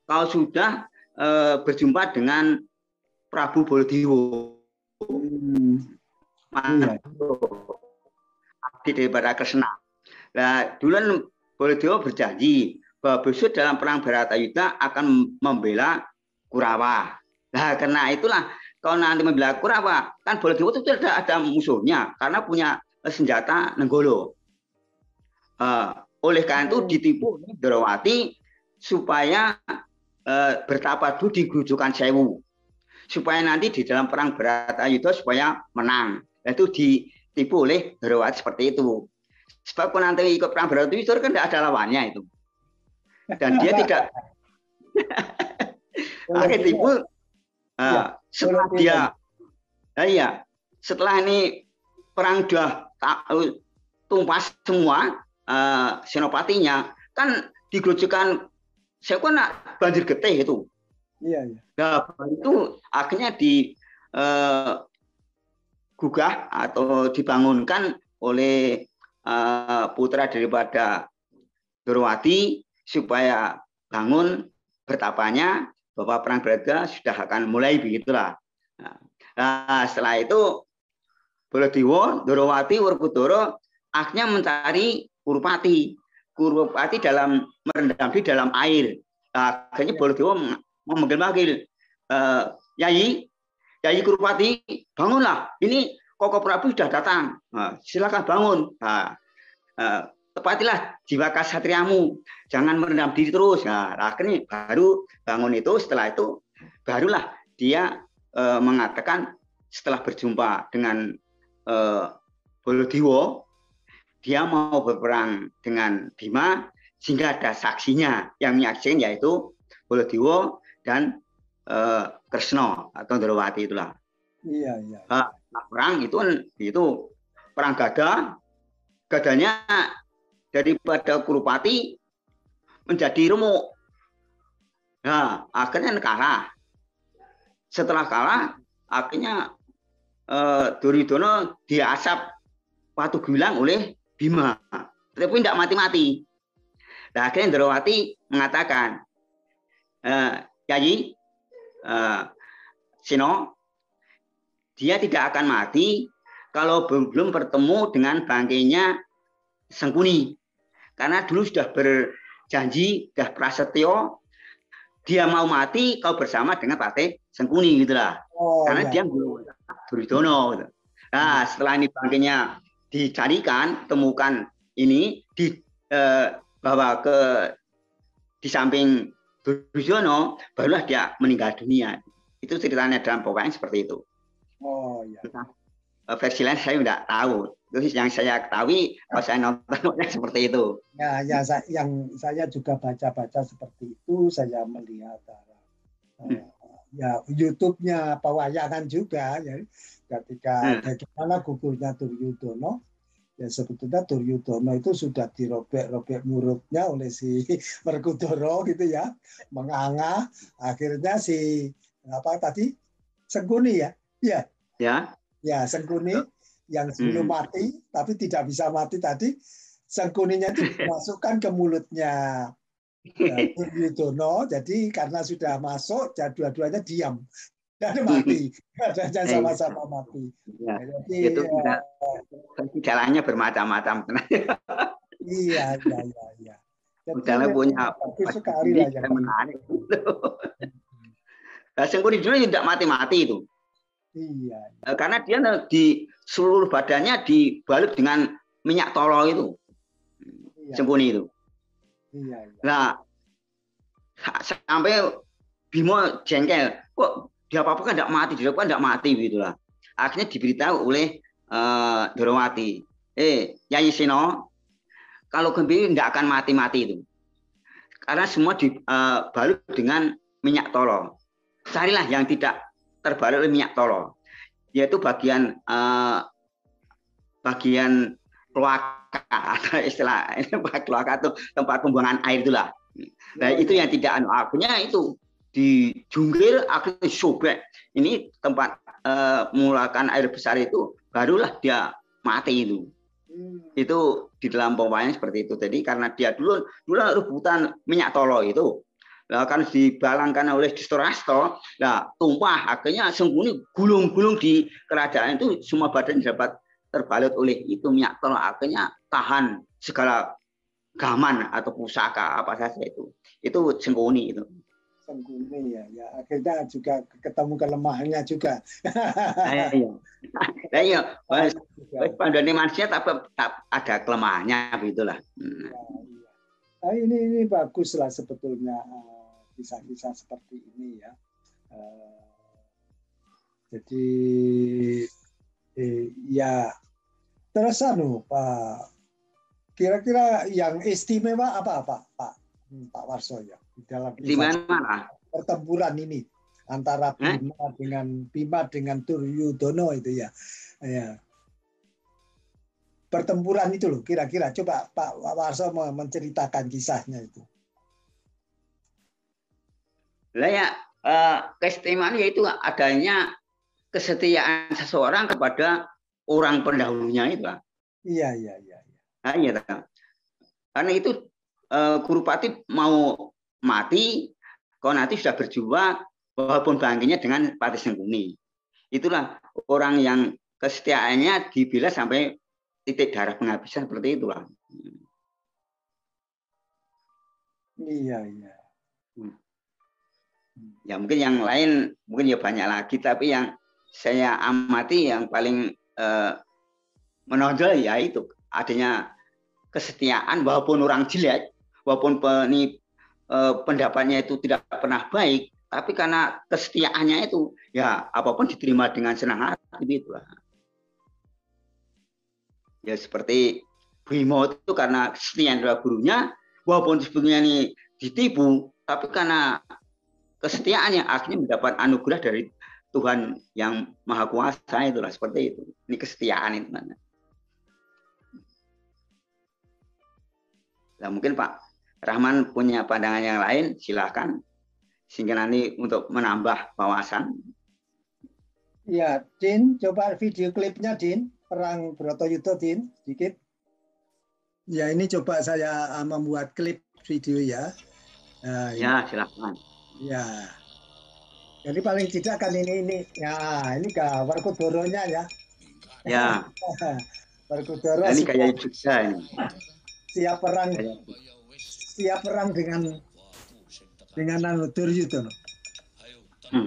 kalau sudah e, berjumpa dengan Prabu Baladewa. Hmm. Abdi daripada Kresna. Nah, duluan Baladewa berjanji bahwa besok dalam perang Baratayuda akan membela Kurawa. Nah, karena itulah kalau nanti membela Kurawa, kan boleh itu tidak ada, musuhnya karena punya senjata Nenggolo. Uh, oleh karena itu ditipu Dorawati supaya uh, bertapadu di Grujukan Sewu. Supaya nanti di dalam perang Baratayuda supaya menang. Itu ditipu oleh Dorawati seperti itu. Sebab kalau nanti ikut perang Baratayuda kan tidak ada lawannya itu. Dan dia tidak akhirnya tipu uh, setelah dia nah iya setelah ini perang sudah tumpas semua uh, senopatinya kan digelujukan saya kan banjir getih itu iya, iya. nah itu akhirnya di uh, gugah atau dibangunkan oleh uh, putra daripada Dorowati supaya bangun bertapanya bahwa perang Balaga sudah akan mulai begitulah. Nah, setelah itu Baladewa, Dorowati, Werkudara akhirnya mencari Kurupati. Kurupati dalam merendam di dalam air. Nah, akhirnya Baladewa memanggil-manggil, uh, Yai, Yai Kurupati, bangunlah. Ini Koko Prabu sudah datang. Nah, silakan bangun. Nah, uh, tepatilah jiwa kasatriamu, jangan merendam diri terus. Nah, akhirnya baru bangun itu, setelah itu barulah dia e, mengatakan setelah berjumpa dengan Bolodewo dia mau berperang dengan Bima sehingga ada saksinya yang menyaksikan yaitu Bolodewo dan eh, Kresno atau Drawati itulah. Iya, iya. Nah, perang itu itu perang gada, gadanya daripada Kurupati menjadi remuk. Nah, akhirnya kalah. Setelah kalah, akhirnya eh, Duryudono diasap Patu Gilang oleh Bima. Tapi tidak mati-mati. Nah, akhirnya Indrawati mengatakan, eh, Yayi, eh, Sino, dia tidak akan mati kalau belum bertemu dengan bangkainya Sengkuni. Karena dulu sudah berjanji, sudah prasetyo, dia mau mati kau bersama dengan Partai Sengkuni gitulah. Oh, Karena ya. dia Duridono. Gitu. Nah, setelah ini bangkainya dicarikan, temukan ini di eh, bawa ke di samping Durjono, barulah dia meninggal dunia. Itu ceritanya dalam pokoknya seperti itu. Oh iya. Nah, versi lain saya tidak tahu. Itu yang saya ketahui kalau saya nontonnya seperti itu. Ya, ya saya, yang saya juga baca-baca seperti itu, saya melihat uh, hmm. ya YouTube-nya pewayangan juga ya ketika hmm. bagaimana gugurnya Duryudono ya sebetulnya Duryudono itu sudah dirobek-robek mulutnya oleh si Werkudara gitu ya menganga akhirnya si apa tadi Sengkuni ya? Ya ya. Ya Sengkuni yang sebelum hmm. mati tapi tidak bisa mati tadi Sengkuninya itu dimasukkan ke mulutnya ya, Duryudono jadi karena sudah masuk ya dua-duanya diam dan mati dan sama-sama mati ya, jadi itu ya, jalannya bermacam-macam iya iya iya iya Jalannya punya sekali lah yang menarik Nah, Sengkuni dulu tidak mati-mati itu. Iya, iya. Eh, karena dia di seluruh badannya dibalut dengan minyak tolo itu. Iya. Sengkuni itu. Iya, iya. Nah, sampai Bimo jengkel, kok dia apa-apa kan tidak mati, dia apa tidak mati gitulah. Akhirnya diberitahu oleh uh, Dorowati, eh Yai Sino, kalau Gembiri tidak akan mati-mati itu. Karena semua dibalut uh, dengan minyak tolo. Carilah yang tidak terbalut oleh minyak tolo, yaitu bagian uh, bagian kloaka atau istilah kloaka itu tempat pembuangan air itulah. Nah, itu yang tidak anu akunya itu dijunggir akhirnya sobek. Ini tempat uh, mulakan air besar itu barulah dia mati itu. Hmm. Itu di dalam pompanya seperti itu. Jadi karena dia dulu dulu rebutan minyak tolo itu Nah, kan dibalangkan oleh Distorasto, nah tumpah akhirnya sembunyi gulung-gulung di kerajaan itu semua badan dapat terbalut oleh itu minyak tolo akhirnya tahan segala gaman atau pusaka apa saja itu itu sengkuni itu penghuni ya. Ya akhirnya juga ketemu kelemahannya juga. Nah, iya. Pas, pandani manusia tapi tak ada kelemahannya begitulah. Hmm. Ya, iya. Nah, ini ini bagus lah sebetulnya eh, kisah-kisah seperti ini ya. Eh, jadi eh, ya terus anu Pak kira-kira yang istimewa apa Pak Pak Pak Warso ya? Di dalam mana? pertempuran ini antara Bima eh? dengan Bima dengan Turyudono itu ya. Ya. Pertempuran itu loh kira-kira coba Pak Warso menceritakan kisahnya itu. Lah ya uh, keistimewaan yaitu adanya kesetiaan seseorang kepada orang pendahulunya itu. Iya iya iya. Nah, iya. Karena itu uh, Guru Pati mau mati, kau nanti sudah berjuang walaupun bangkitnya dengan Pati Sengkuni. Itulah orang yang kesetiaannya dibilas sampai titik darah penghabisan seperti itulah. Iya, iya. Hmm. Ya mungkin yang lain mungkin ya banyak lagi tapi yang saya amati yang paling eh, menonjol ya itu adanya kesetiaan walaupun orang jelek walaupun ini Eh, pendapatnya itu tidak pernah baik, tapi karena kesetiaannya itu ya apa pun diterima dengan senang hati gitu lah. ya seperti Bimo itu karena kesetiaan adalah gurunya, walaupun sebelumnya ini ditipu, tapi karena kesetiaannya akhirnya mendapat anugerah dari Tuhan yang Maha Kuasa itulah seperti itu. Ini kesetiaan itu? Nah, mungkin Pak Rahman punya pandangan yang lain, silahkan. Sehingga nanti untuk menambah wawasan. Ya, Din, coba video klipnya, Din. Perang Broto Yudo, Din, sedikit. Ya, ini coba saya uh, membuat klip video ya. Nah, ya, silakan. Ya. Jadi paling tidak kan ini ini ya ini gambar kudoronya ya. Ya. Berkudoro. Nah, ini kayak juga ini. Siap perang. Siap perang dengan dengan anu Duryudana. Hmm.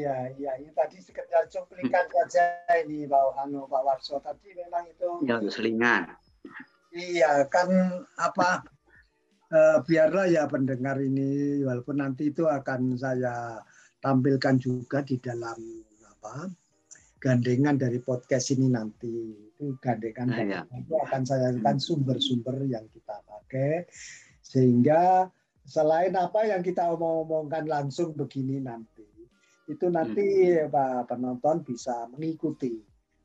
Iya, iya, ini tadi sekedar cuplikan hmm. saja ini Pak Anu Pak Warso. Tadi memang itu Ya, selingan. Iya, kan apa eh, biarlah ya pendengar ini walaupun nanti itu akan saya tampilkan juga di dalam apa gandengan dari podcast ini nanti itu gandengan nah, ya. itu akan saya akan sumber-sumber yang kita pakai sehingga selain apa yang kita omong-omongkan langsung begini nanti itu nanti hmm. Pak penonton bisa mengikuti.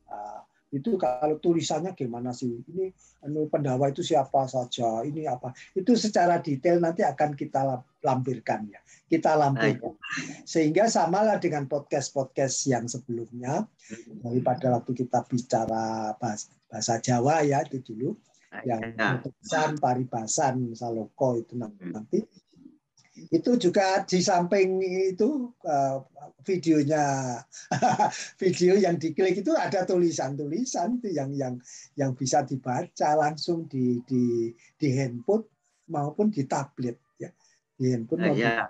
Uh, itu kalau tulisannya gimana sih? Ini anu pendawa itu siapa saja? Ini apa? Itu secara detail nanti akan kita lampirkan ya. Kita lampirkan. Sehingga samalah dengan podcast-podcast yang sebelumnya daripada waktu kita bicara bahasa, bahasa Jawa ya itu dulu yang tulisan paribasan saloko itu nanti itu juga di samping itu uh, videonya video yang diklik itu ada tulisan-tulisan itu yang yang yang bisa dibaca langsung di di di handphone maupun di tablet ya di handphone uh, maupun yeah.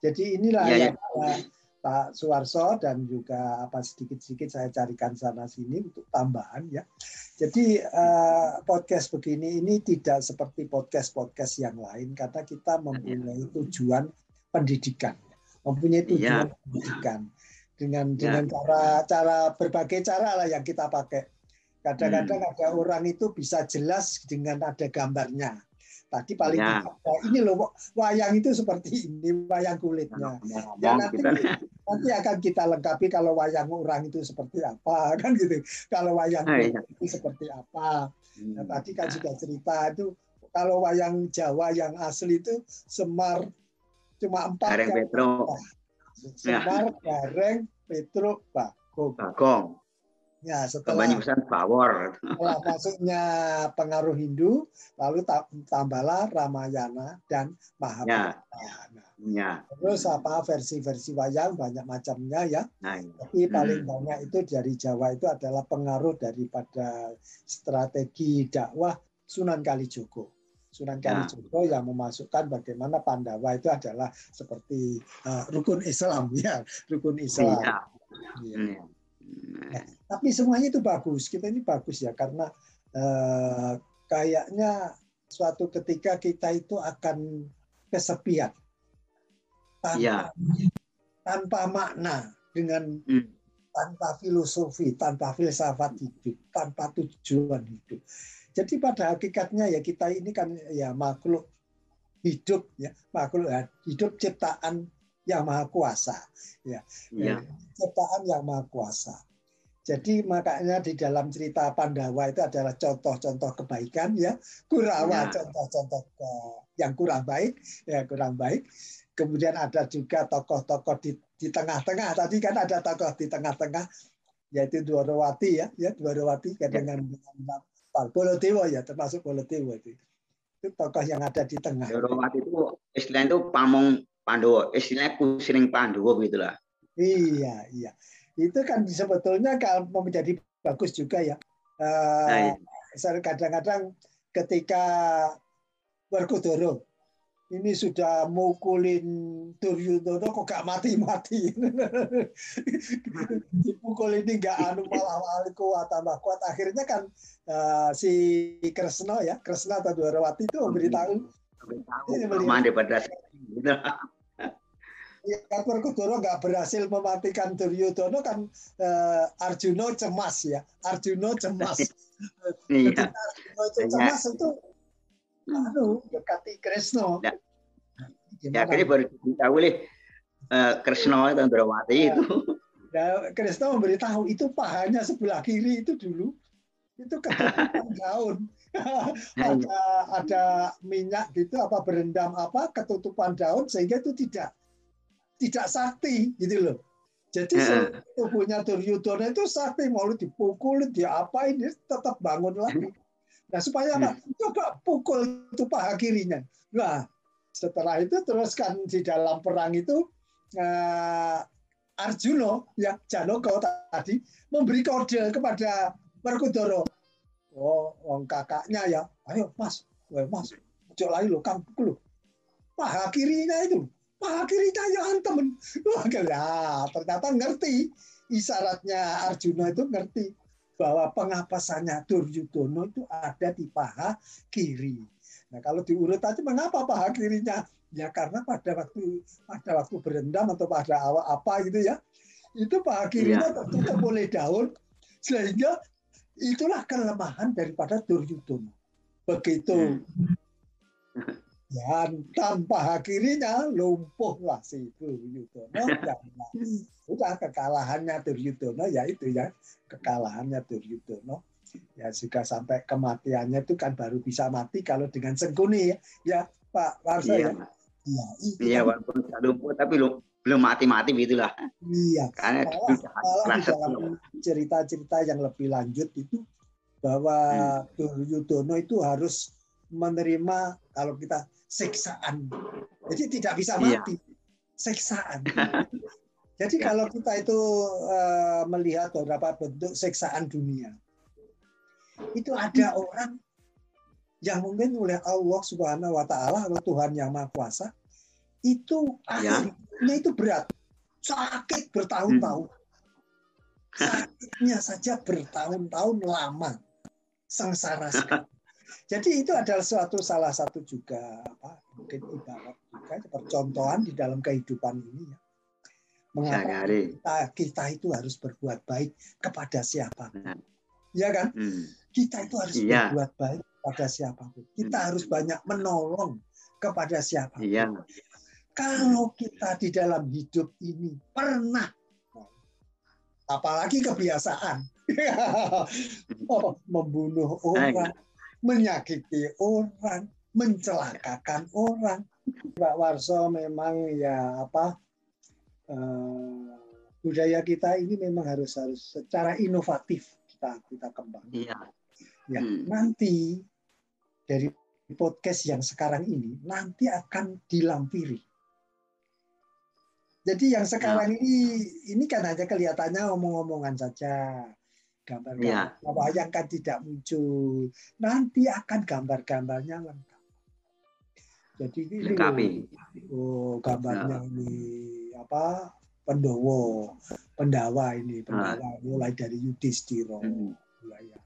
jadi inilah yeah, yang yeah. Pak Suwarso dan juga apa sedikit-sedikit saya carikan sana sini untuk tambahan ya. Jadi uh, podcast begini ini tidak seperti podcast-podcast yang lain karena kita mempunyai tujuan pendidikan, mempunyai tujuan yeah. pendidikan dengan dengan yeah. cara cara berbagai cara lah yang kita pakai Kadang-kadang hmm. ada orang itu bisa jelas dengan ada gambarnya. Tadi paling ya. tidak, ini loh wayang itu seperti ini wayang kulitnya. Ya, ya nanti nanti akan kita lengkapi kalau wayang orang itu seperti apa kan gitu. Kalau wayang ya. itu seperti apa. Nah, tadi kan sudah cerita itu kalau wayang Jawa yang asli itu Semar cuma empat. Gareng Petro. Semar, ya. Gareng, Petro, Bagong. Bagong. Ya, setelah Banyumasan Bawor. Setelah masuknya pengaruh Hindu, lalu tambahlah Ramayana dan Mahabharata. Ya. Nah, ya. Terus apa versi-versi wayang banyak macamnya ya. Nah, ya. Tapi paling hmm. banyak itu dari Jawa itu adalah pengaruh daripada strategi dakwah Sunan Kalijogo. Sunan ya. Kalijogo ya. yang memasukkan bagaimana Pandawa itu adalah seperti uh, rukun Islam ya, rukun Islam. Ya. Ya. Ya. Nah, tapi semuanya itu bagus. Kita ini bagus ya karena eh, kayaknya suatu ketika kita itu akan kesepian tanpa ya. tanpa makna dengan hmm. tanpa filosofi, tanpa filsafat hidup, tanpa tujuan hidup. Jadi pada hakikatnya ya kita ini kan ya makhluk hidup ya makhluk ya, hidup ciptaan yang maha kuasa ya, ya. ciptaan yang maha kuasa jadi makanya di dalam cerita Pandawa itu adalah contoh-contoh kebaikan ya, Kurawa ya. contoh-contoh yang kurang baik, ya kurang baik. Kemudian ada juga tokoh-tokoh di di tengah-tengah. Tadi kan ada tokoh di tengah-tengah yaitu Dwarawati ya, ya Dwarawati ya. dengan dengan Bolotewo ya termasuk Bolotewo itu. Itu tokoh yang ada di tengah. Dwarawati itu istilahnya itu pamong Pandowo, istilahnya kusiring Pandowo gitulah. Iya, iya itu kan sebetulnya kalau menjadi bagus juga ya. Uh, kadang-kadang ketika Werkudara ini sudah mukulin Duryudono kok gak mati-mati. Dipukul ini gak anu malah waliku tambah kuat. Akhirnya kan uh, si Kresna ya, Kresna atau Dwarawati itu memberitahu. Memberitahu. Ya Werkudara nggak berhasil mematikan Duryudono kan uh, Arjuna cemas ya. Arjuna cemas. Iya. Arjuna cemas iya. itu anu dekati Kresno. Ya, ya akhirnya baru tahu oleh uh, Kresno dan Drawati itu. Ya, Kresno memberitahu itu pahanya sebelah kiri itu dulu itu ketutupan daun. ada ada minyak gitu apa berendam apa ketutupan daun sehingga itu tidak tidak sakti gitu loh. Jadi tubuhnya Duryudana itu sakti mau dipukul, diapain dia tetap bangun lagi. Nah supaya apa? Coba pukul itu paha kirinya. Nah setelah itu teruskan di dalam perang itu uh, Arjuna ya Janoko tadi memberi kode kepada Werkudara. Oh, wong kakaknya ya, ayo Mas, Mas, ojo lagi lo, kamu pukul lo. Paha kirinya itu akhirnya ya temen. Wah, ya, ternyata ngerti isyaratnya Arjuna itu ngerti bahwa pengapasannya Duryudono itu ada di paha kiri. Nah, kalau diurut aja mengapa paha kirinya? Ya karena pada waktu pada waktu berendam atau pada awal apa gitu ya, itu paha kirinya ya. tertutup oleh daun sehingga itulah kelemahan daripada Duryudono. Begitu hmm. Dan tanpa kirinya lumpuhlah si Duryudono. sudah kekalahannya Duryudono ya itu ya kekalahannya Duryudono. Ya juga sampai kematiannya itu kan baru bisa mati kalau dengan sengkuni ya, ya Pak Warsa iya. ya. Iya, iya kan. walaupun sudah lumpuh tapi belum belum mati-mati begitulah. Iya. Karena malah, di dalam cerita-cerita yang lebih lanjut itu bahwa hmm. Duryudono itu harus menerima kalau kita siksaan. Jadi tidak bisa iya. mati. Iya. Siksaan. Jadi kalau kita itu uh, melihat beberapa bentuk siksaan dunia, itu ada orang yang mungkin oleh Allah Subhanahu wa taala atau Tuhan yang Maha Kuasa itu ya. akhirnya itu berat. Sakit bertahun-tahun. Hmm. Sakitnya saja bertahun-tahun lama. Sengsara sekali. Jadi itu adalah suatu salah satu juga apa mungkin ibarat juga percontohan di dalam kehidupan ini ya. Mengapa kita, kita itu harus berbuat baik kepada siapa? ya kan? Hmm. Kita itu harus iya. berbuat baik pada siapa pun. Kita hmm. harus banyak menolong kepada siapa pun. Iya. Kalau kita di dalam hidup ini pernah, apalagi kebiasaan, oh, membunuh orang, menyakiti orang, mencelakakan orang. Pak Warso memang ya apa uh, budaya kita ini memang harus harus secara inovatif kita kita kembang. Iya. Ya, hmm. nanti dari podcast yang sekarang ini nanti akan dilampiri. Jadi yang sekarang ya. ini ini kan hanya kelihatannya omong-omongan saja, gambar-gambar ya. wayang kan tidak muncul. Nanti akan gambar-gambarnya lengkap. Jadi ini Lengkapi. oh gambarnya ya. ini apa Pendowo, Pendawa ini, Pendawa nah. mulai dari Yudhistira. Hmm. Ya.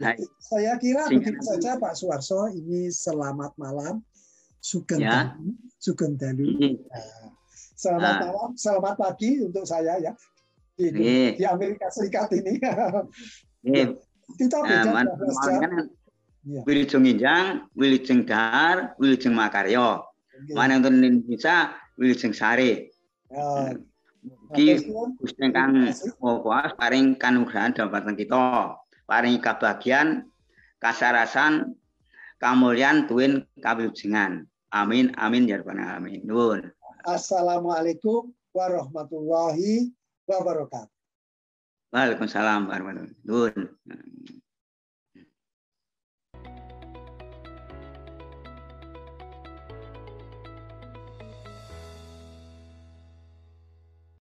Nah, saya kira begitu saja Pak Suwarso. Ini selamat malam, Sugeng ya. Sugeng Dalu. Nah, selamat nah. malam, selamat pagi untuk saya ya di, hmm. di Amerika Serikat ini. Hmm. Kita beda nah, jam. Ya. Wilujeng Injang, Wilujeng Dahar, Wilujeng Makaryo. Mana untuk Indonesia, Wilujeng Sari. Ya. Iki Gusti kang Maha paring kanugrahan dhateng kita. Paring kebahagiaan, kasarasan, kamulyan tuwin kawilujengan. Amin amin ya rabbal alamin. Nuwun. Assalamualaikum warahmatullahi wabarakatuh. Waalaikumsalam warahmatullahi wabarakatuh.